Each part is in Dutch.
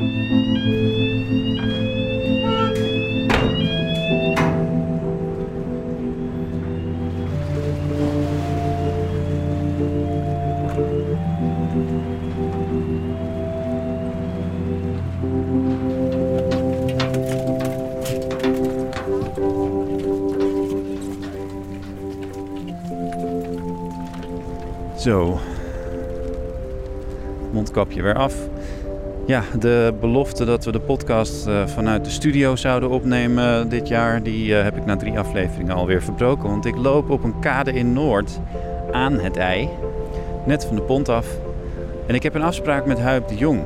Zo. Mondkapje weer af. Ja, de belofte dat we de podcast eh, vanuit de studio zouden opnemen dit jaar, die eh, heb ik na drie afleveringen alweer verbroken. Want ik loop op een kade in Noord aan het ei, net van de pont af. En ik heb een afspraak met Huip de Jong.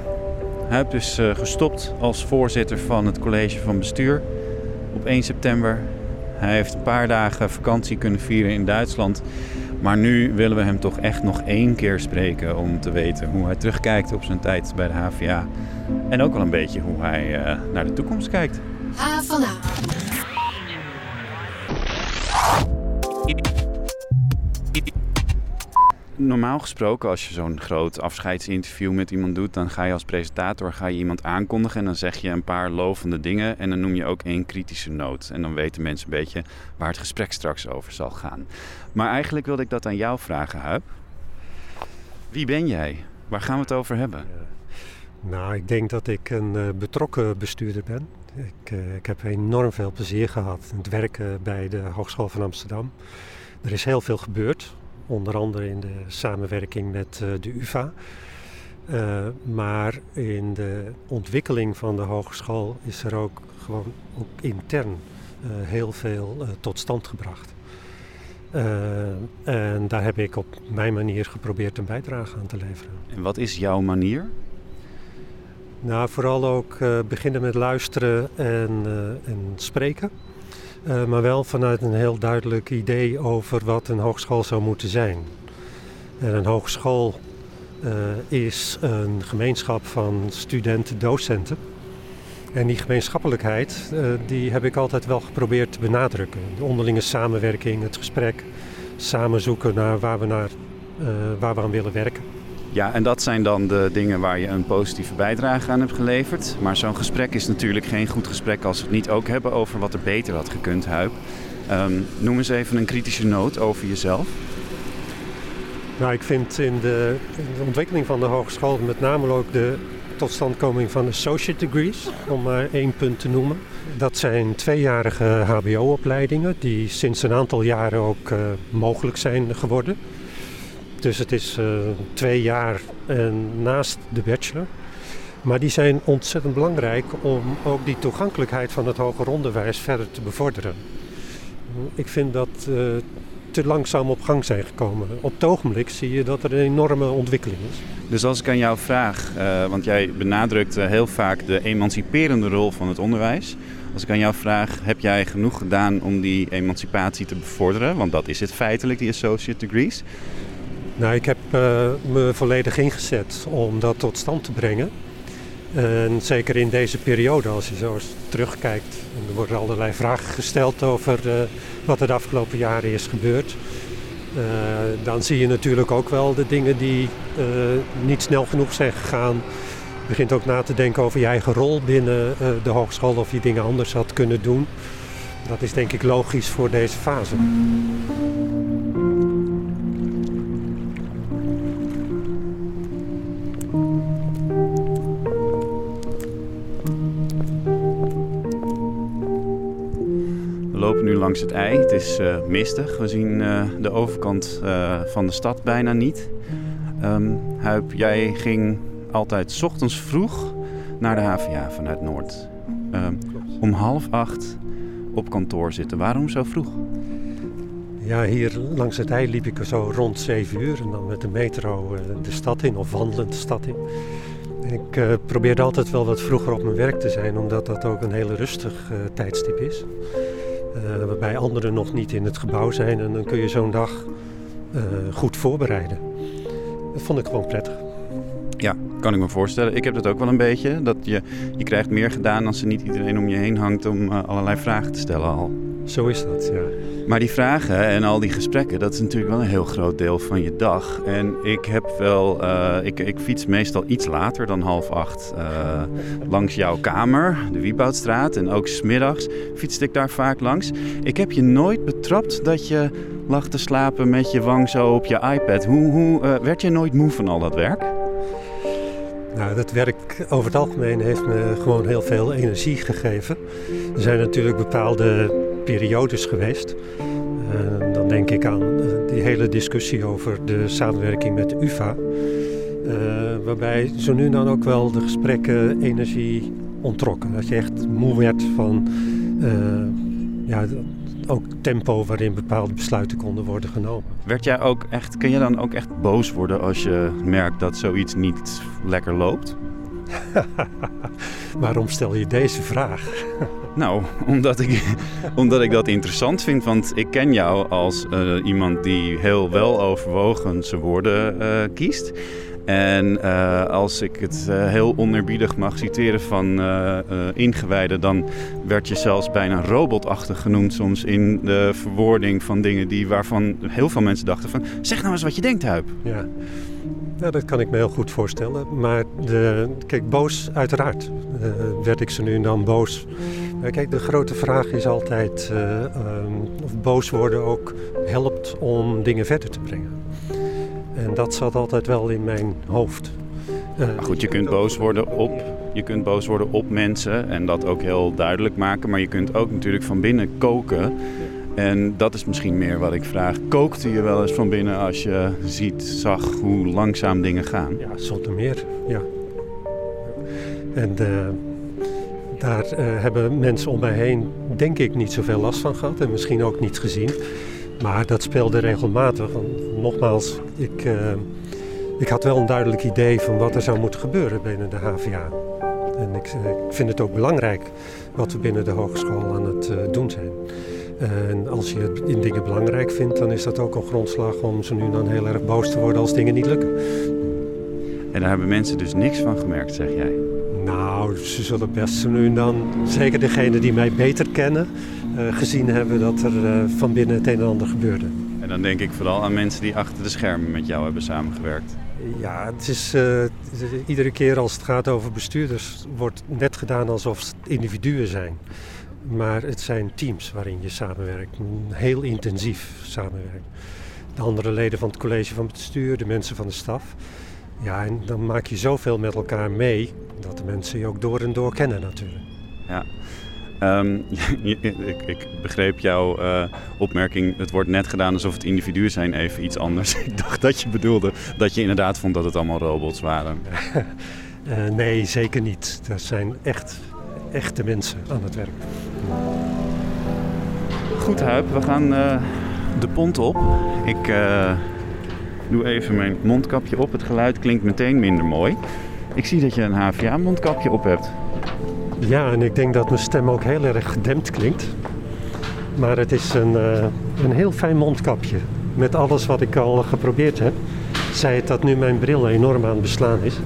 Huip is eh, gestopt als voorzitter van het college van bestuur op 1 september. Hij heeft een paar dagen vakantie kunnen vieren in Duitsland. Maar nu willen we hem toch echt nog één keer spreken om te weten hoe hij terugkijkt op zijn tijd bij de HVA. En ook wel een beetje hoe hij uh, naar de toekomst kijkt. HVA. Normaal gesproken, als je zo'n groot afscheidsinterview met iemand doet, dan ga je als presentator ga je iemand aankondigen en dan zeg je een paar lovende dingen en dan noem je ook één kritische noot. En dan weten mensen een beetje waar het gesprek straks over zal gaan. Maar eigenlijk wilde ik dat aan jou vragen, Huip. Wie ben jij? Waar gaan we het over hebben? Nou, ik denk dat ik een uh, betrokken bestuurder ben. Ik, uh, ik, heb enorm veel plezier gehad in het werken bij de Hogeschool van Amsterdam. Er is heel veel gebeurd, onder andere in de samenwerking met uh, de UvA. maar in de ontwikkeling van de hogeschool is er ook gewoon ook intern heel veel tot stand gebracht. En daar heb ik op mijn manier geprobeerd een bijdrage aan te leveren. En wat is jouw manier? Nou, vooral ook beginnen met luisteren en, en spreken. Maar wel vanuit een heel duidelijk idee over wat een hogeschool zou moeten zijn. En een hogeschool is een gemeenschap van studenten, docenten. En die gemeenschappelijkheid, uh, die heb ik altijd wel geprobeerd te benadrukken. De onderlinge samenwerking, het gesprek, samen zoeken naar waar we, naar, waar we aan willen werken. Ja, en dat zijn dan de dingen waar je een positieve bijdrage aan hebt geleverd. Maar zo'n gesprek is natuurlijk geen goed gesprek als we het niet ook hebben over wat er beter had gekund, Huip. Um, noem eens even een kritische noot over jezelf. Nou, ik vind in de, in de ontwikkeling van de hogeschool met name ook de totstandkoming van associate degrees, om maar één punt te noemen. Dat zijn tweejarige HBO-opleidingen die sinds een aantal jaren ook uh, mogelijk zijn geworden. Dus het is uh, twee jaar en naast de bachelor. Maar die zijn ontzettend belangrijk om ook die toegankelijkheid van het hoger onderwijs verder te bevorderen. Ik vind dat uh, te langzaam op gang zijn gekomen. Op het ogenblik zie je dat er een enorme ontwikkeling is. Dus als ik aan jou vraag, want jij benadrukt heel vaak de emanciperende rol van het onderwijs. Als ik aan jou vraag, heb jij genoeg gedaan om die emancipatie te bevorderen? Want dat is het feitelijk, die associate degrees. Nou, ik heb uh, me volledig ingezet om dat tot stand te brengen. En zeker in deze periode, als je zo eens terugkijkt, er worden allerlei vragen gesteld over uh, wat er de afgelopen jaren is gebeurd. Uh, dan zie je natuurlijk ook wel de dingen die niet snel genoeg zijn gegaan. Je begint ook na te denken over je eigen rol binnen de hogeschool, of je dingen anders had kunnen doen. Dat is denk ik logisch voor deze fase. Langs het ei. Het is uh, mistig. We zien uh, de overkant uh, van de stad bijna niet. Um, Huip, jij ging altijd s ochtends vroeg naar de HVA vanuit Noord. Um, om half acht op kantoor zitten. Waarom zo vroeg? Ja, hier langs het ei liep ik zo rond zeven uur en dan met de metro de stad in of wandelend de stad in. Ik uh, probeerde altijd wel wat vroeger op mijn werk te zijn, omdat dat ook een hele rustig uh, tijdstip is. Uh, waarbij anderen nog niet in het gebouw zijn en dan kun je zo'n dag uh, goed voorbereiden. Dat vond ik gewoon prettig. Ja, kan ik me voorstellen. Ik heb dat ook wel een beetje. Dat je, je krijgt meer gedaan als er niet iedereen om je heen hangt om uh, allerlei vragen te stellen al. Zo is dat, ja. Maar die vragen en al die gesprekken, dat is natuurlijk wel een heel groot deel van je dag. En ik heb wel, uh, ik, ik fiets meestal iets later dan half acht uh, langs jouw kamer, de Wieboudstraat. En ook smiddags fietste ik daar vaak langs. Ik heb je nooit betrapt dat je lag te slapen met je wang zo op je iPad. Hoe, hoe uh, werd je nooit moe van al dat werk? Nou, dat werk over het algemeen heeft me gewoon heel veel energie gegeven. Er zijn natuurlijk bepaalde periodes geweest. Uh, dan denk ik aan uh, die hele discussie over de samenwerking met UvA. Uh, waarbij zo nu dan ook wel de gesprekken energie ontrokken. Dat je echt moe werd van ja, ook tempo waarin bepaalde besluiten konden worden genomen. Werd jij ook echt, kun je dan ook echt boos worden als je merkt dat zoiets niet lekker loopt? Waarom stel je deze vraag? nou, omdat ik, omdat ik dat interessant vind. Want ik ken jou als uh, iemand die heel wel overwogen zijn woorden uh, kiest. En uh, als ik het uh, heel onerbiedig mag citeren van uh, ingewijden, dan werd je zelfs bijna robotachtig genoemd soms in de verwoording van dingen die, waarvan heel veel mensen dachten van zeg nou eens wat je denkt, Huip. Ja. Ja, dat kan ik me heel goed voorstellen. Maar de, kijk, boos uiteraard werd ik ze nu en dan boos. Kijk, de grote vraag is altijd um, of boos worden ook helpt om dingen verder te brengen. En dat zat altijd wel in mijn hoofd. Uh, maar goed, je kunt boos worden op, je kunt boos worden op mensen en dat ook heel duidelijk maken. Maar je kunt ook natuurlijk van binnen koken. En dat is misschien meer wat ik vraag. Kookte je wel eens van binnen als je ziet, zag hoe langzaam dingen gaan? Ja, zonder meer, ja. En uh, daar uh, hebben mensen om mij heen, denk ik, niet zoveel last van gehad. En misschien ook niet gezien. Maar dat speelde regelmatig. Want nogmaals, ik, uh, ik had wel een duidelijk idee van wat er zou moeten gebeuren binnen de HVA. En ik, ik vind het ook belangrijk wat we binnen de hogeschool aan het doen zijn. En als je het in dingen belangrijk vindt, dan is dat ook een grondslag om ze nu dan heel erg boos te worden als dingen niet lukken. En daar hebben mensen dus niks van gemerkt, zeg jij? Nou, ze zullen best zo nu en dan, zeker degenen die mij beter kennen, uh, gezien hebben dat er uh, van binnen het een en ander gebeurde. En dan denk ik vooral aan mensen die achter de schermen met jou hebben samengewerkt. Ja, het is uh, iedere keer als het gaat over bestuurders, wordt net gedaan alsof het individuen zijn. Maar het zijn teams waarin je samenwerkt, heel intensief samenwerkt. De andere leden van het college van bestuur, de mensen van de staf. Ja, en dan maak je zoveel met elkaar mee dat de mensen je ook door en door kennen natuurlijk. Ja. Um, ik, ik, begreep jouw uh, opmerking, het wordt net gedaan alsof het individuen zijn, even iets anders. ik dacht dat je bedoelde dat je inderdaad vond dat het allemaal robots waren. uh, nee, zeker niet. Dat zijn echt echte mensen aan het werk. Goed, Huip, we gaan uh, de pont op. Ik doe even mijn mondkapje op. Het geluid klinkt meteen minder mooi. Ik zie dat je een HVA-mondkapje op hebt. Ja, en ik denk dat mijn stem ook heel erg gedempt klinkt. Maar het is een, uh, een heel fijn mondkapje. Met alles wat ik al geprobeerd heb. Zij het dat nu mijn bril enorm aan het beslaan is.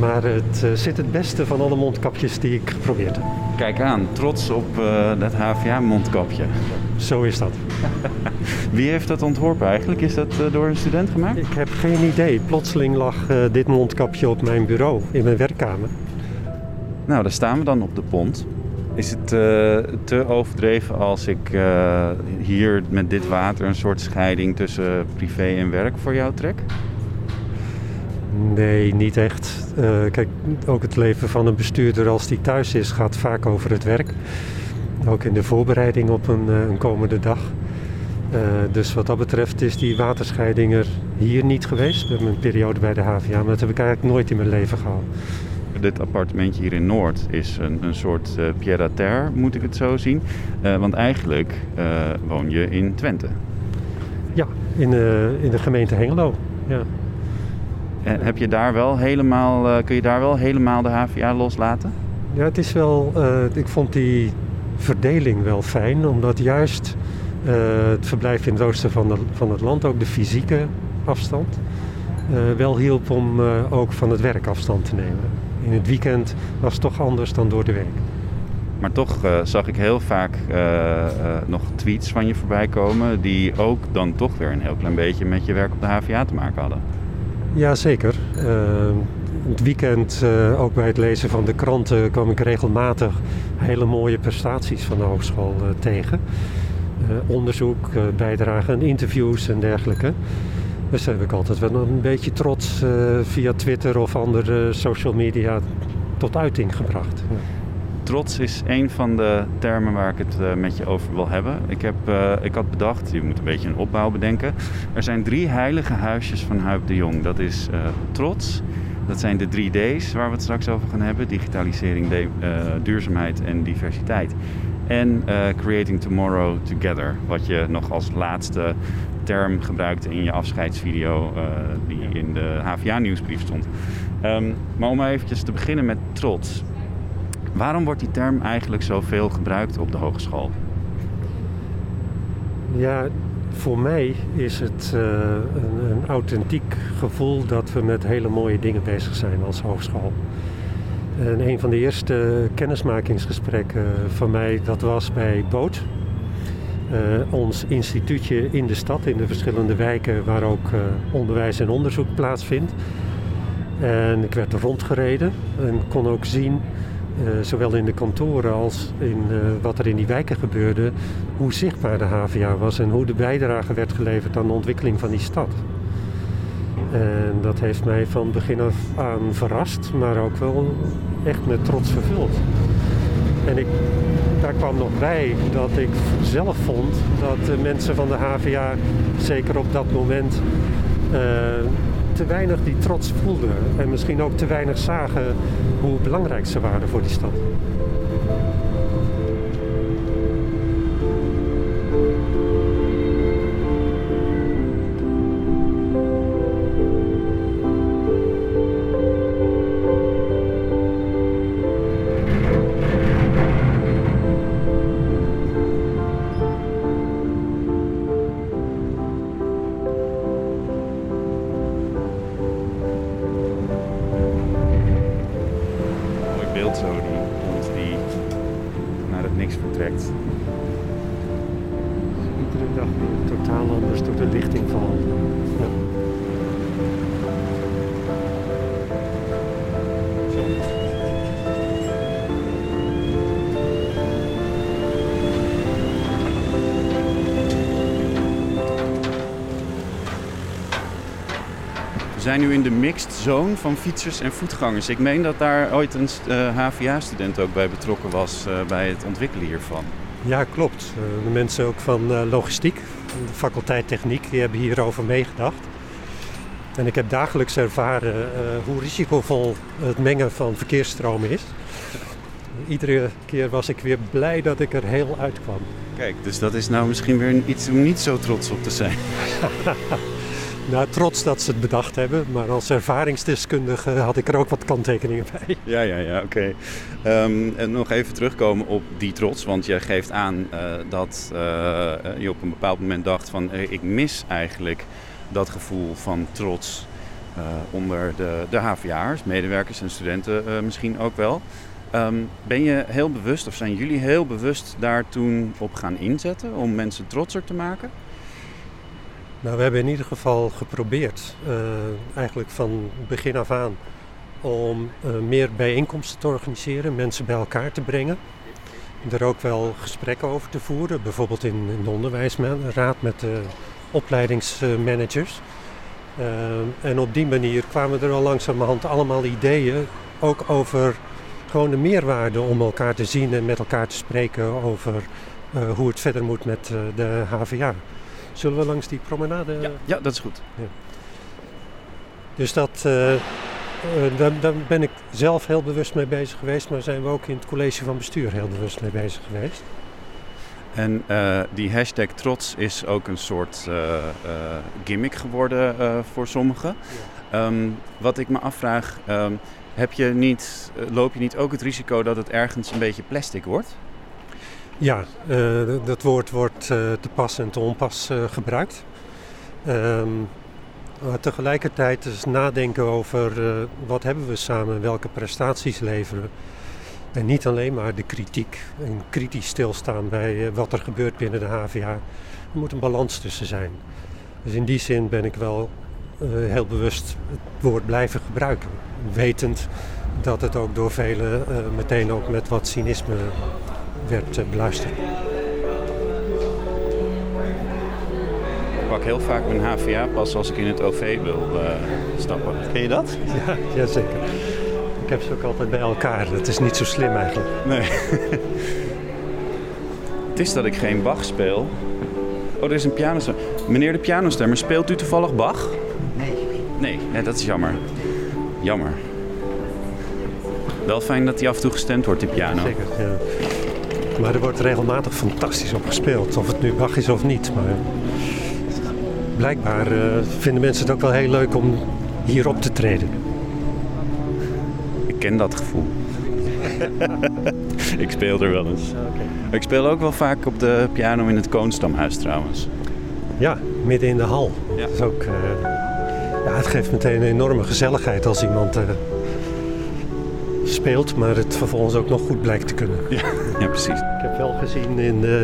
Maar het uh, zit het beste van alle mondkapjes die ik geprobeerd heb. Kijk aan, trots op uh, dat HVA-mondkapje. Zo is dat. Wie heeft dat ontworpen eigenlijk? Is dat uh, door een student gemaakt? Ik heb geen idee. Plotseling lag dit mondkapje op mijn bureau in mijn werkkamer. Nou, daar staan we dan op de pont. Is het te overdreven als ik hier met dit water een soort scheiding tussen privé en werk voor jou trek? Nee, niet echt. Uh, kijk, ook het leven van een bestuurder als die thuis is gaat vaak over het werk. Ook in de voorbereiding op een, een komende dag. dus wat dat betreft is die waterscheiding er hier niet geweest. We hebben een periode bij de HVA, maar dat heb ik eigenlijk nooit in mijn leven gehad dit appartementje hier in Noord is een, een soort uh, pied à terre, moet ik het zo zien. Uh, want eigenlijk woon je in Twente. Ja, in, in de gemeente Hengelo. Ja. En heb je daar wel helemaal, kun je daar wel helemaal de HVA loslaten? Ja, het is wel, ik vond die verdeling wel fijn, omdat juist het verblijf in het oosten van, de, van het land, ook de fysieke afstand, wel hielp om ook van het werk afstand te nemen in het weekend was het toch anders dan door de week. Maar toch zag ik heel vaak nog tweets van je voorbij komen... die ook dan toch weer een heel klein beetje met je werk op de HVA te maken hadden. Jazeker. Uh, het weekend, uh, ook bij het lezen van de kranten, kwam ik regelmatig hele mooie prestaties van de hogeschool uh, tegen. onderzoek, bijdragen, interviews en dergelijke. Dus daar heb ik altijd wel een beetje trots via Twitter of andere social media tot uiting gebracht. Ja. Trots is een van de termen waar ik het met je over wil hebben. Ik, heb, ik had bedacht, je moet een beetje een opbouw bedenken. Er zijn drie heilige huisjes van Huip de Jong. Dat is trots, dat zijn de 3D's waar we het straks over gaan hebben: digitalisering, de, uh, duurzaamheid en diversiteit. En Creating Tomorrow Together, wat je nog als laatste term gebruikte in je afscheidsvideo die in de HVA-nieuwsbrief stond. Um, maar om eventjes te beginnen met trots. Waarom wordt die term eigenlijk zoveel gebruikt op de hogeschool? Ja, voor mij is het uh, een, een, authentiek gevoel dat we met hele mooie dingen bezig zijn als hogeschool. En een van de eerste kennismakingsgesprekken van mij, dat was bij Boot. Uh, ons instituutje in de stad, in de verschillende wijken waar ook uh, onderwijs en onderzoek plaatsvindt. En ik werd er rondgereden en kon ook zien zowel in de kantoren als in uh, wat er in die wijken gebeurde, hoe zichtbaar de HVA was en hoe de bijdrage werd geleverd aan de ontwikkeling van die stad. En dat heeft mij van begin af aan verrast, maar ook wel echt met trots vervuld. En ik, daar kwam nog bij dat ik zelf vond dat de mensen van de HVA, zeker op dat moment, uh, te weinig die trots voelden. En misschien ook te weinig zagen hoe belangrijk ze waren voor die stad. Zijn nu in de mixed zone van fietsers en voetgangers. Ik meen dat daar ooit een uh, eh, HVA-student ook bij betrokken was uh, bij het ontwikkelen hiervan. Ja, klopt. Uh, de mensen ook van logistiek, de faculteit techniek, die hebben hierover meegedacht. En ik heb dagelijks ervaren hoe risicovol het mengen van verkeersstromen is. Iedere keer was ik weer blij dat ik er heel uitkwam. Kijk, dus dat is nou misschien weer iets om niet zo trots op te zijn. Nou, trots dat ze het bedacht hebben, maar als ervaringsdeskundige had ik er ook wat kanttekeningen bij. Ja, ja, ja, oké. Um, en nog even terugkomen op die trots, want je geeft aan uh, dat uh, je op een bepaald moment dacht van uh, ik mis eigenlijk dat gevoel van trots onder de, de HVA'ers, medewerkers en studenten misschien ook wel. Um, ben je heel bewust, of zijn jullie heel bewust daar toen op gaan inzetten om mensen trotser te maken? Nou, we hebben in ieder geval geprobeerd, uh, eigenlijk van begin af aan, om uh, meer bijeenkomsten te organiseren, mensen bij elkaar te brengen. Er ook wel gesprekken over te voeren, bijvoorbeeld in, in de onderwijsraad met de opleidingsmanagers. Uh, en op die manier kwamen er al langzamerhand allemaal ideeën, ook over gewoon de meerwaarde om elkaar te zien en met elkaar te spreken over hoe het verder moet met de HVA. Zullen we langs die promenade? Ja, ja dat is goed. Ja. Dus dat, uh, uh, daar, daar, ben ik zelf heel bewust mee bezig geweest, maar zijn we ook in het college van bestuur heel bewust mee bezig geweest. En uh, die hashtag trots is ook een soort gimmick geworden voor sommigen. Ja. Um, wat ik me afvraag, um, heb je niet, loop je niet ook het risico dat het ergens een beetje plastic wordt? Ja, uh, dat woord wordt uh, te pas en te onpas uh, gebruikt. Um, maar tegelijkertijd is nadenken over wat hebben we samen, welke prestaties leveren. En niet alleen maar de kritiek en kritisch stilstaan bij eh, wat er gebeurt binnen de HVA. Er moet een balans tussen zijn. Dus in die zin ben ik wel heel bewust het woord blijven gebruiken. Wetend dat het ook door velen meteen ook met wat cynisme werd uh, beluisterd. Ik pak heel vaak mijn HVA pas als ik in het OV wil stappen. Ken je dat? Ja, jazeker. Ik heb ze ook altijd bij elkaar. Dat is niet zo slim eigenlijk. Nee. het is dat ik geen Bach speel. Oh, er is een pianostemmer. Meneer de pianostemmer, speelt u toevallig Bach? Nee. Nee, nee dat is jammer. Jammer. Wel fijn dat hij af en toe gestemd wordt, die piano. Zeker, ja. Maar er wordt regelmatig fantastisch op gespeeld. Of het nu Bach is of niet. Maar blijkbaar uh, vinden mensen het ook wel heel leuk om hier op te treden. Ik ken dat gevoel. ik speel er wel eens. Okay. Ik speel ook wel vaak op de piano in het Koonstamhuis trouwens. Ja, midden in de hal. Ja. Dat is ook, uh, ja, het geeft meteen een enorme gezelligheid als iemand uh, speelt, maar het vervolgens ook nog goed blijkt te kunnen. Ja, ja precies. Ik heb wel gezien in uh,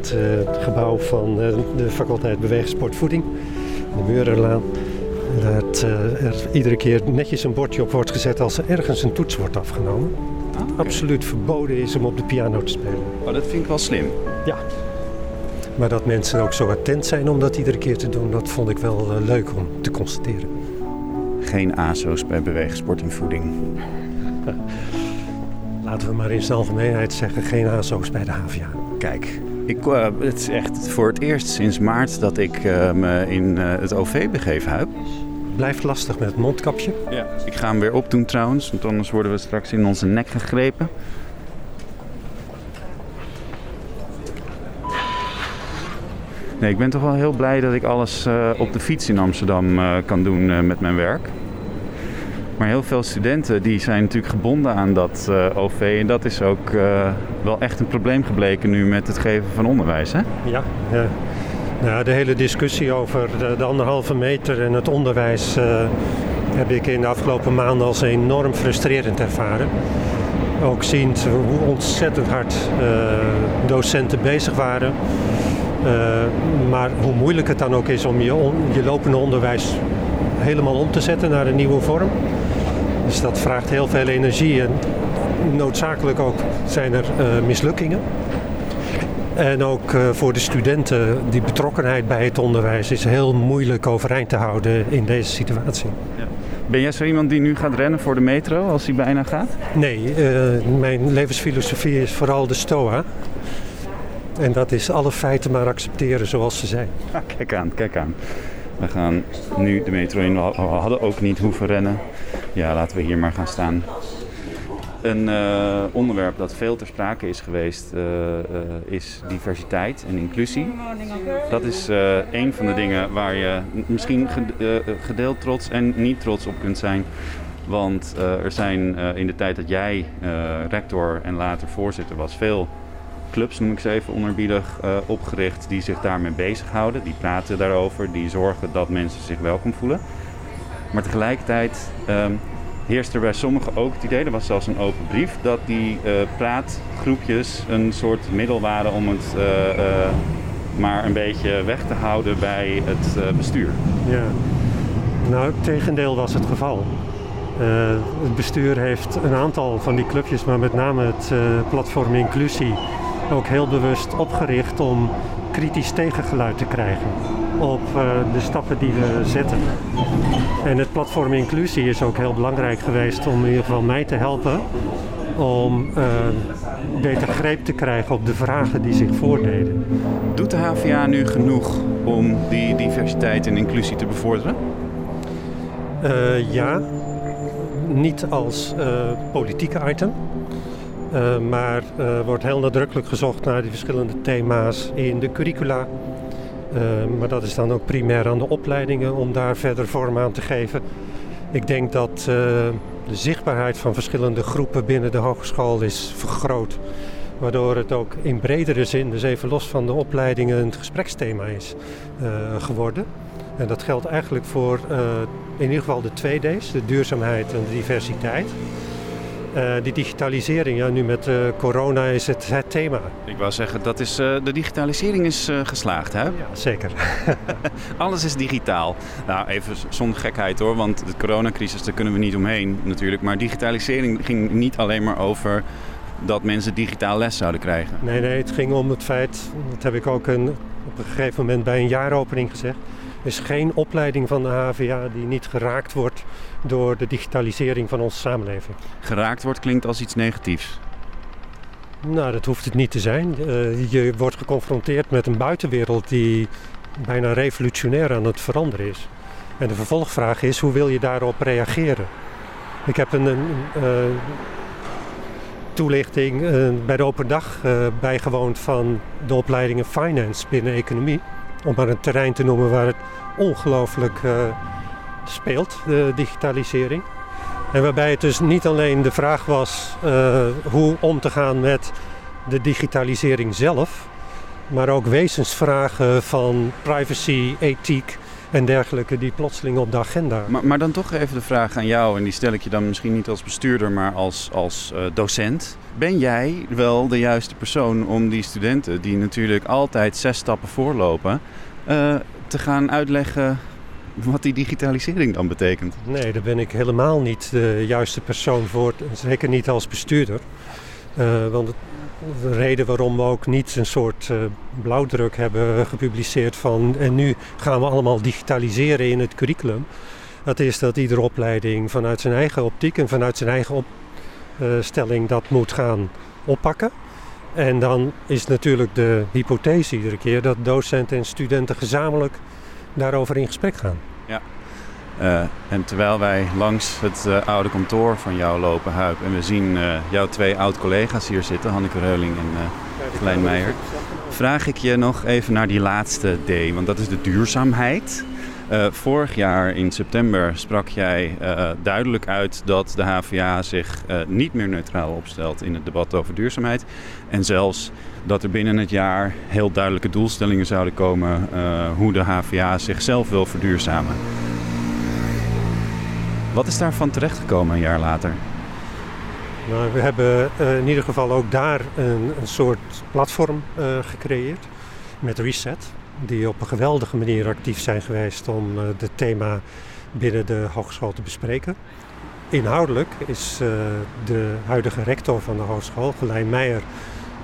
het gebouw van de faculteit Beweegsportvoeding, de Murenlaan, dat er iedere keer netjes een bordje op wordt gezet als er ergens een toets wordt afgenomen. Ah, okay. Absoluut verboden is om op de piano te spelen. Oh, dat vind ik wel slim. Ja. Maar dat mensen ook zo attent zijn om dat iedere keer te doen, dat vond ik wel leuk om te constateren. Geen ASO's bij beweegsport en voeding. Laten we maar in zijn algemeenheid zeggen, geen ASO's bij de HVA. Kijk, ik, uh, het is echt voor het eerst sinds maart dat ik uh, me in het OV begeven heb. Blijft lastig met het mondkapje. Ja. Ik ga hem weer opdoen trouwens, want anders worden we straks in onze nek gegrepen. Nee, ik ben toch wel heel blij dat ik alles uh, op de fiets in Amsterdam uh, kan doen uh, met mijn werk. Maar heel veel studenten die zijn natuurlijk gebonden aan dat OV. En dat is ook wel echt een probleem gebleken nu met het geven van onderwijs. Hè? Ja. Nou, de hele discussie over de, de anderhalve meter en het onderwijs heb ik in de afgelopen maanden als enorm frustrerend ervaren. Ook ziend hoe ontzettend hard docenten bezig waren. Maar hoe moeilijk het dan ook is om je, je lopende onderwijs helemaal om te zetten naar een nieuwe vorm. Dus dat vraagt heel veel energie en noodzakelijk ook zijn er uh, mislukkingen. En ook uh, voor de studenten, die betrokkenheid bij het onderwijs is heel moeilijk overeind te houden in deze situatie. Ja. Ben jij zo iemand die nu gaat rennen voor de metro als hij bijna gaat? Nee, mijn levensfilosofie is vooral de STOA. En dat is alle feiten maar accepteren zoals ze zijn. Ah, kijk aan, kijk aan. We gaan nu de metro in. We hadden ook niet hoeven rennen. Ja, laten we hier maar gaan staan. Een uh, onderwerp dat veel ter sprake is geweest uh, uh, is diversiteit en inclusie. Dat is een van de dingen waar je misschien gedeeld trots en niet trots op kunt zijn. Want er zijn in de tijd dat jij rector en later voorzitter was veel clubs, noem ik ze even onerbiedig, uh, opgericht die zich daarmee bezighouden. Die praten daarover, die zorgen dat mensen zich welkom voelen. Maar tegelijkertijd um, heerst er bij sommigen ook het idee, er was zelfs een open brief, dat die uh, praatgroepjes een soort middel waren om het uh, maar een beetje weg te houden bij het bestuur. Ja, nou, het tegendeel was het geval. het bestuur heeft een aantal van die clubjes, maar met name het platform Inclusie, ook heel bewust opgericht om kritisch tegengeluid te krijgen op uh, de stappen die we zetten. En het platform inclusie is ook heel belangrijk geweest om in ieder geval mij te helpen om uh, beter greep te krijgen op de vragen die zich voordeden. Doet de HVA nu genoeg om die diversiteit en inclusie te bevorderen? Uh, ja, niet als politieke item. Uh, maar er uh, wordt heel nadrukkelijk gezocht naar die verschillende thema's in de curricula. Uh, maar dat is dan ook primair aan de opleidingen om daar verder vorm aan te geven. Ik denk dat de zichtbaarheid van verschillende groepen binnen de hogeschool is vergroot. Waardoor het ook in bredere zin, dus even los van de opleidingen, een gespreksthema is geworden. En dat geldt eigenlijk voor in ieder geval de twee D's, de duurzaamheid en de diversiteit. Uh, die digitalisering, ja, nu met uh, corona is het het thema. Ik wou zeggen, dat is, uh, de digitalisering is geslaagd, hè? Ja, zeker. Alles is digitaal. Nou, even zonder gekheid hoor, want de coronacrisis, daar kunnen we niet omheen natuurlijk. Maar digitalisering ging niet alleen maar over dat mensen digitaal les zouden krijgen. Nee, nee, het ging om het feit, dat heb ik ook een, op een gegeven moment bij een jaaropening gezegd. Er is geen opleiding van de HVA die niet geraakt wordt door de digitalisering van onze samenleving. Geraakt wordt klinkt als iets negatiefs. Nou, dat hoeft het niet te zijn. Uh, je wordt geconfronteerd met een buitenwereld die bijna revolutionair aan het veranderen is. En de vervolgvraag is, hoe wil je daarop reageren? Ik heb een, een uh, toelichting uh, bij de open dag bijgewoond van de opleidingen Finance binnen economie. Om maar een terrein te noemen waar het ongelooflijk speelt, de digitalisering. En waarbij het dus niet alleen de vraag was uh, hoe om te gaan met de digitalisering zelf, maar ook wezensvragen van privacy, ethiek en dergelijke die plotseling op de agenda. Maar, maar, dan toch even de vraag aan jou, en die stel ik je dan misschien niet als bestuurder, maar als, als uh, docent. Ben jij wel de juiste persoon om die studenten, die natuurlijk altijd zes stappen voorlopen, uh, te gaan uitleggen wat die digitalisering dan betekent. Nee, daar ben ik helemaal niet de juiste persoon voor. Zeker niet als bestuurder. Uh, want de reden waarom we ook niet een soort uh, blauwdruk hebben gepubliceerd van en nu gaan we allemaal digitaliseren in het curriculum. Dat is dat iedere opleiding vanuit zijn eigen optiek en vanuit zijn eigen opstelling dat moet gaan oppakken. En dan is natuurlijk de hypothese iedere keer dat docenten en studenten gezamenlijk daarover in gesprek gaan. Uh, en terwijl wij langs het uh, oude kantoor van jou lopen, Huip, en we zien uh, jouw twee oud-collega's hier zitten, Hanneke Reuling en Klein Meijer, vraag ik je nog even naar die laatste D, want dat is de duurzaamheid. vorig jaar in september sprak jij duidelijk uit dat de HVA zich niet meer neutraal opstelt in het debat over duurzaamheid. En zelfs dat er binnen het jaar heel duidelijke doelstellingen zouden komen hoe de HVA zichzelf wil verduurzamen. Wat is daarvan terechtgekomen een jaar later? Nou, we hebben uh, in ieder geval ook daar een, een soort platform uh, gecreëerd met Reset, die op een geweldige manier actief zijn geweest om het thema binnen de hogeschool te bespreken. Inhoudelijk is de huidige rector van de hogeschool, Gelijn Meijer,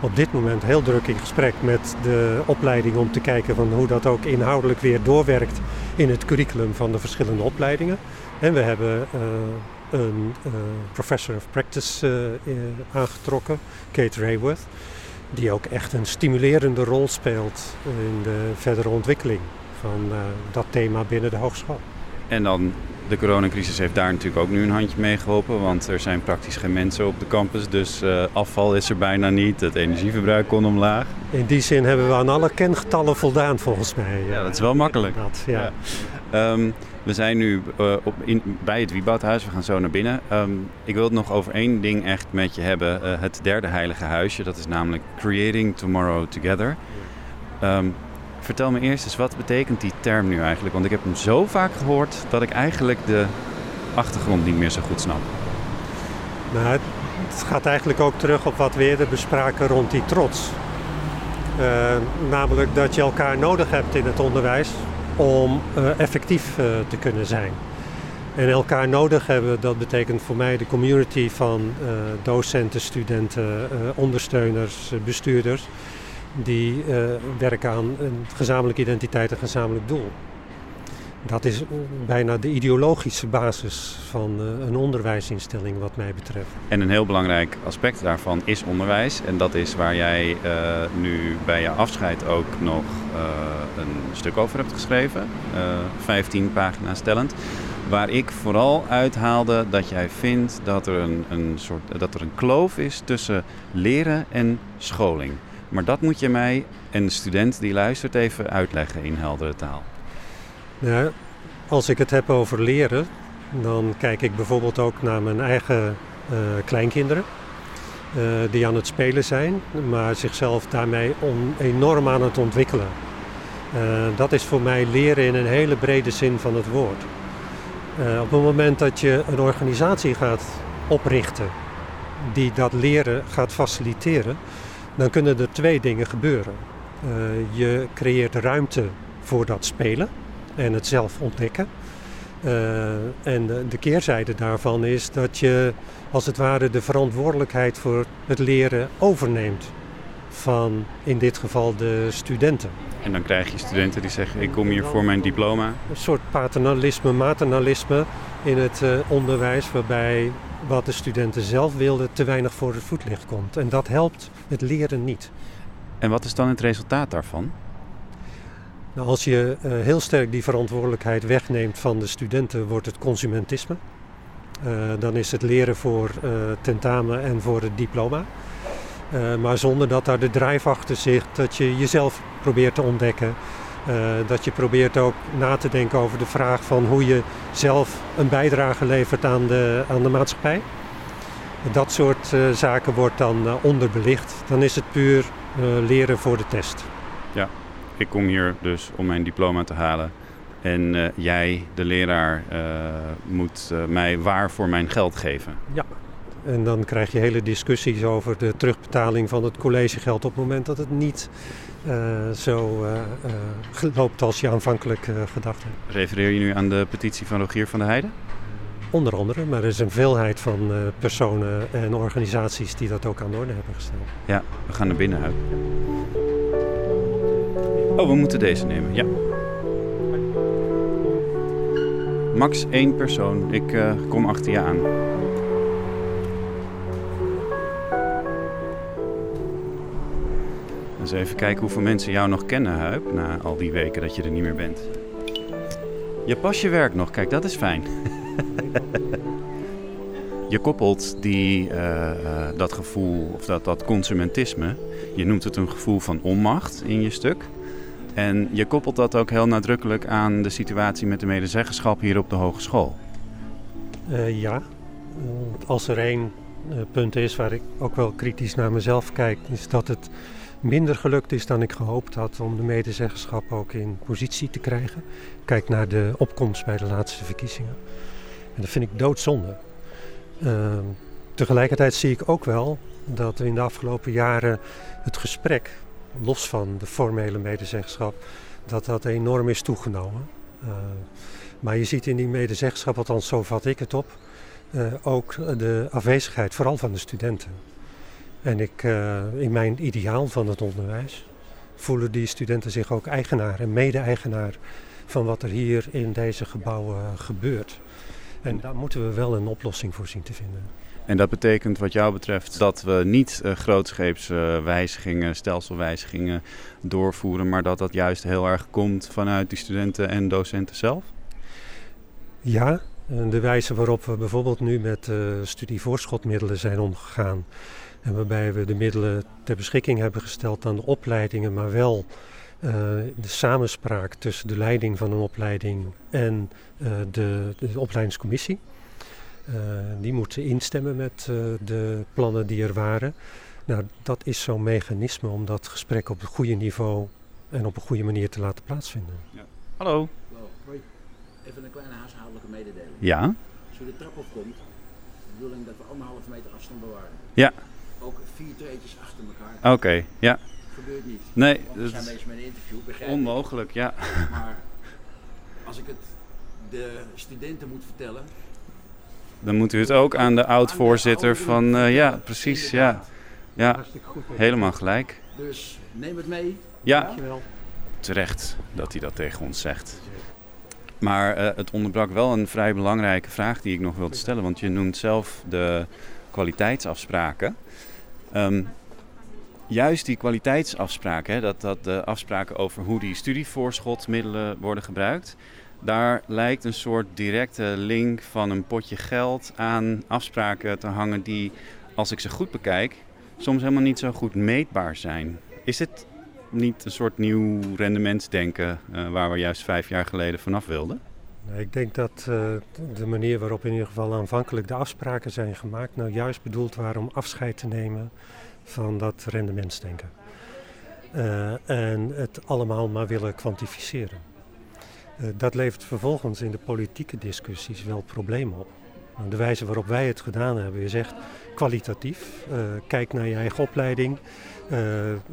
op dit moment heel druk in gesprek met de opleiding om te kijken van hoe dat ook inhoudelijk weer doorwerkt in het curriculum van de verschillende opleidingen. En we hebben uh, een uh, professor of practice uh, aangetrokken, Kate Rayworth, die ook echt een stimulerende rol speelt in de verdere ontwikkeling van dat thema binnen de hogeschool. En dan de coronacrisis heeft daar natuurlijk ook nu een handje mee geholpen. Want er zijn praktisch geen mensen op de campus. Dus uh, afval is er bijna niet. Het energieverbruik kon omlaag. In die zin hebben we aan alle kengetallen voldaan volgens mij. Ja, dat is wel makkelijk. Dat, ja. ja. Um, we zijn nu uh, op in, bij het Wieboudhuis. We gaan zo naar binnen. Um, ik wil het nog over één ding echt met je hebben. Uh, het derde heilige huisje. Dat is namelijk Creating Tomorrow Together. Um, Vertel me eerst eens, wat betekent die term nu eigenlijk? Want ik heb hem zo vaak gehoord dat ik eigenlijk de achtergrond niet meer zo goed snap. Nou, het gaat eigenlijk ook terug op wat we eerder bespraken rond die trots. Uh, namelijk dat je elkaar nodig hebt in het onderwijs om uh, effectief uh, te kunnen zijn. En elkaar nodig hebben, dat betekent voor mij de community van docenten, studenten, ondersteuners, bestuurders die uh, werken aan een gezamenlijke identiteit en gezamenlijk doel. Dat is bijna de ideologische basis van uh, een onderwijsinstelling wat mij betreft. En een heel belangrijk aspect daarvan is onderwijs. En dat is waar jij uh, nu bij je afscheid ook nog een stuk over hebt geschreven. 15 pagina's tellend. Waar ik vooral uithaalde dat jij vindt dat er een, een, soort, dat er een kloof is tussen leren en scholing. Maar dat moet je mij en de student die luistert even uitleggen in heldere taal. Ja, als ik het heb over leren, dan kijk ik bijvoorbeeld ook naar mijn eigen uh, kleinkinderen. Uh, die aan het spelen zijn, maar zichzelf daarmee enorm aan het ontwikkelen. Uh, dat is voor mij leren in een hele brede zin van het woord. op het moment dat je een organisatie gaat oprichten, die dat leren gaat faciliteren, dan kunnen er twee dingen gebeuren. Uh, je creëert ruimte voor dat spelen en het zelf ontdekken. Uh, en de keerzijde daarvan is dat je als het ware de verantwoordelijkheid voor het leren overneemt van in dit geval de studenten. En dan krijg je studenten die zeggen: Ik kom hier voor mijn diploma. Een soort paternalisme, maternalisme in het uh, onderwijs, waarbij wat de studenten zelf wilden te weinig voor het voetlicht komt. En dat helpt het leren niet. En wat is dan het resultaat daarvan? Nou, als je uh, heel sterk die verantwoordelijkheid wegneemt van de studenten, wordt het consumentisme. Uh, dan is het leren voor uh, tentamen en voor het diploma. maar zonder dat daar de drijf achter zit, dat je jezelf probeert te ontdekken. Dat je probeert ook na te denken over de vraag van hoe je zelf een bijdrage levert aan de, aan de maatschappij. Dat soort zaken wordt dan onderbelicht. Dan is het puur leren voor de test. Ja, ik kom hier dus om mijn diploma te halen. En uh, jij, de leraar, uh, moet uh, mij waar voor mijn geld geven. Ja, en dan krijg je hele discussies over de terugbetaling van het collegegeld op het moment dat het niet zo loopt als je aanvankelijk gedacht hebt. Refereer je nu aan de petitie van Rogier van der Heijden? Onder andere, maar er is een veelheid van personen en organisaties die dat ook aan de orde hebben gesteld. Ja, we gaan naar binnen uit. Oh, we moeten deze nemen, ja. Max één persoon. Ik uh, kom achter je aan. Eens even kijken hoeveel mensen jou nog kennen, Huip, na al die weken dat je er niet meer bent. Je pasje werkt nog, kijk, dat is fijn. je koppelt die, uh, uh, dat gevoel, of dat, dat consumentisme, je noemt het een gevoel van onmacht in je stuk. En je koppelt dat ook heel nadrukkelijk aan de situatie met de medezeggenschap hier op de hogeschool. Uh, ja, als er één punt is waar ik ook wel kritisch naar mezelf kijk, is dat het minder gelukt is dan ik gehoopt had om de medezeggenschap ook in positie te krijgen. Kijk naar de opkomst bij de laatste verkiezingen. En dat vind ik doodzonde. Uh, tegelijkertijd zie ik ook wel dat in de afgelopen jaren het gesprek los van de formele medezeggenschap, dat dat enorm is toegenomen. Uh, maar je ziet in die medezeggenschap, althans zo vat ik het op, uh, ook de afwezigheid, vooral van de studenten. En ik, uh, in mijn ideaal van het onderwijs voelen die studenten zich ook eigenaar en mede-eigenaar van wat er hier in deze gebouwen gebeurt. En daar moeten we wel een oplossing voor zien te vinden. En dat betekent wat jou betreft dat we niet uh, grootscheeps uh, wijzigingen, stelselwijzigingen doorvoeren, maar dat dat juist heel erg komt vanuit die studenten en docenten zelf? Ja, de wijze waarop we bijvoorbeeld nu met uh, studievoorschotmiddelen zijn omgegaan. En waarbij we de middelen ter beschikking hebben gesteld aan de opleidingen, maar wel de samenspraak tussen de leiding van een opleiding en de, de opleidingscommissie. Uh, die moeten instemmen met uh, de plannen die er waren. Nou, dat is zo'n mechanisme om dat gesprek op een goede niveau en op een goede manier te laten plaatsvinden. Ja. Hallo. Hoi. Even een kleine huishoudelijke mededeling. Ja. Als je de trap opkomt, de bedoeling dat we anderhalve meter afstand bewaren. Ja. Vier treetjes achter elkaar. Oké, okay, ja. Gebeurt niet. Nee. dat zijn mensen met een interview, begrijp Onmogelijk, ja. Maar als ik het de studenten moet vertellen, dan moet u het ook aan de oud-voorzitter van... Uh, ja, precies, ja. Ja, helemaal gelijk. Dus neem het mee. Ja, terecht dat hij dat tegen ons zegt. Maar uh, het onderbrak wel een vrij belangrijke vraag die ik nog wilde stellen. Want je noemt zelf de kwaliteitsafspraken. Um, juist die kwaliteitsafspraken, hè, dat, dat de afspraken over hoe die studievoorschotmiddelen worden gebruikt daar lijkt een soort directe link van een potje geld aan afspraken te hangen die, als ik ze goed bekijk, soms helemaal niet zo goed meetbaar zijn. Is dit niet een soort nieuw rendementsdenken uh, waar we juist vijf jaar geleden vanaf wilden? Ik denk dat uh, de manier waarop in ieder geval aanvankelijk de afspraken zijn gemaakt, nou juist bedoeld waren om afscheid te nemen van dat rendementsdenken. Uh, en het allemaal maar willen kwantificeren. Uh, dat levert vervolgens in de politieke discussies wel problemen op. Nou, de wijze waarop wij het gedaan hebben is echt kwalitatief. Kijk naar je eigen opleiding. Uh,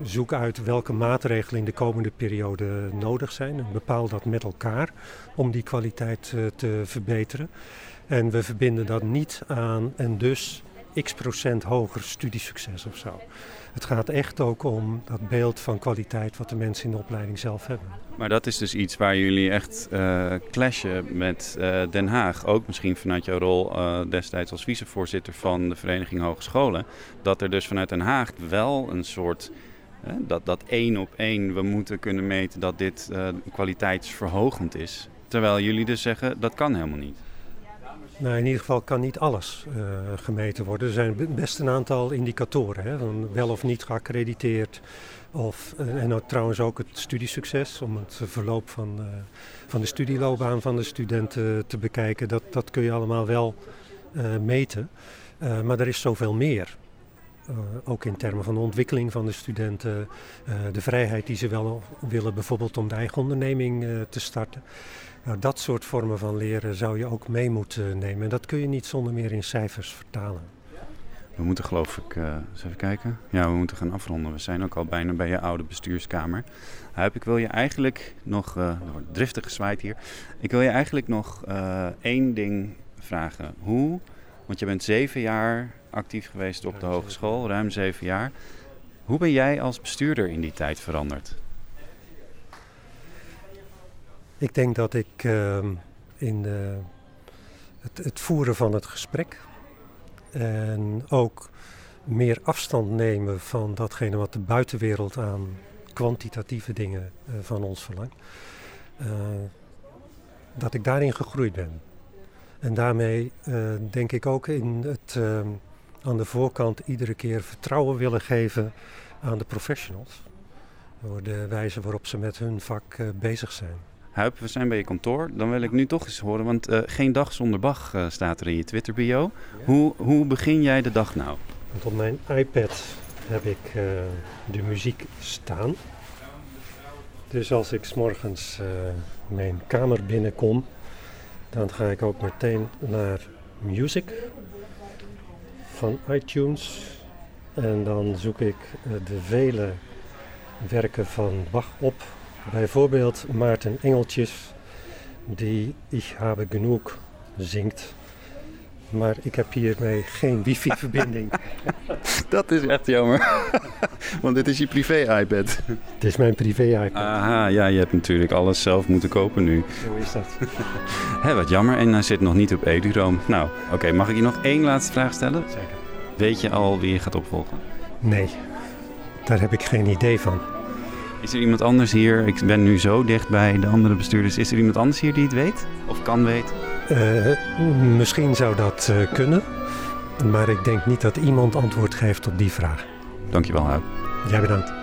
zoek uit welke maatregelen in de komende periode nodig zijn. En bepaal dat met elkaar om die kwaliteit uh, te verbeteren. En we verbinden dat niet aan en dus x procent hoger studiesucces of zo. Het gaat echt ook om dat beeld van kwaliteit wat de mensen in de opleiding zelf hebben. Maar dat is dus iets waar jullie echt uh, clashen met uh, Den Haag. Ook misschien vanuit jouw rol uh, destijds als vicevoorzitter van de Vereniging Hogescholen. Dat er dus vanuit Den Haag wel een soort dat, dat één op één we moeten kunnen meten dat dit kwaliteitsverhogend is. Terwijl jullie dus zeggen dat kan helemaal niet. Nou, in ieder geval kan niet alles uh, gemeten worden. Er zijn best een aantal indicatoren, hè, van wel of niet geaccrediteerd. Of, uh, en ook, trouwens ook het studiesucces, om het verloop van, uh, van de studieloopbaan van de studenten te bekijken. Dat, dat kun je allemaal wel meten. maar er is zoveel meer. ook in termen van de ontwikkeling van de studenten, de vrijheid die ze wel willen, bijvoorbeeld om de eigen onderneming te starten. Nou, dat soort vormen van leren zou je ook mee moeten nemen. En dat kun je niet zonder meer in cijfers vertalen. We moeten geloof ik, uh, eens even kijken. Ja, we moeten gaan afronden. We zijn ook al bijna bij je oude bestuurskamer. Huip, ik wil je eigenlijk nog, uh, er wordt driftig gezwaaid hier. Ik wil je eigenlijk nog uh, één ding vragen. Hoe, want je bent zeven jaar actief geweest op de hogeschool, ruim zeven jaar. Hoe ben jij als bestuurder in die tijd veranderd? Ik denk dat ik uh, in het, het, voeren van het gesprek en ook meer afstand nemen van datgene wat de buitenwereld aan kwantitatieve dingen uh, van ons verlangt, uh, dat ik daarin gegroeid ben. En daarmee uh, denk ik ook in het ehm, aan de voorkant iedere keer vertrouwen willen geven aan de professionals. Door de wijze waarop ze met hun vak bezig zijn. Huip, we zijn bij je kantoor. Dan wil ik nu toch eens horen, want uh, geen dag zonder Bach uh, staat er in je Twitter bio. Ja. Hoe, hoe begin jij de dag nou? Want op mijn iPad heb ik uh, de muziek staan. Dus als ik s morgens mijn kamer binnenkom, dan ga ik ook meteen naar Music van iTunes. En dan zoek ik de vele werken van Bach op Bijvoorbeeld Maarten Engeltjes, die Ich habe genoeg zingt. Maar ik heb hiermee geen wifi-verbinding. Dat is echt jammer. Want dit is je privé-iPad. Het is mijn privé-iPad. Aha, ja, je hebt natuurlijk alles zelf moeten kopen nu. Zo is dat. Hé, wat jammer. En hij zit nog niet op EduRoam. Nou, oké. Okay, mag ik je nog één laatste vraag stellen? Zeker. Weet je al wie je gaat opvolgen? Nee, daar heb ik geen idee van. Is er iemand anders hier? Ik ben nu zo dicht bij de andere bestuurders. Is er iemand anders hier die het weet? Of kan weten? Uh, misschien zou dat uh, kunnen. Maar ik denk niet dat iemand antwoord geeft op die vraag. Dankjewel, Huip. Jij bedankt.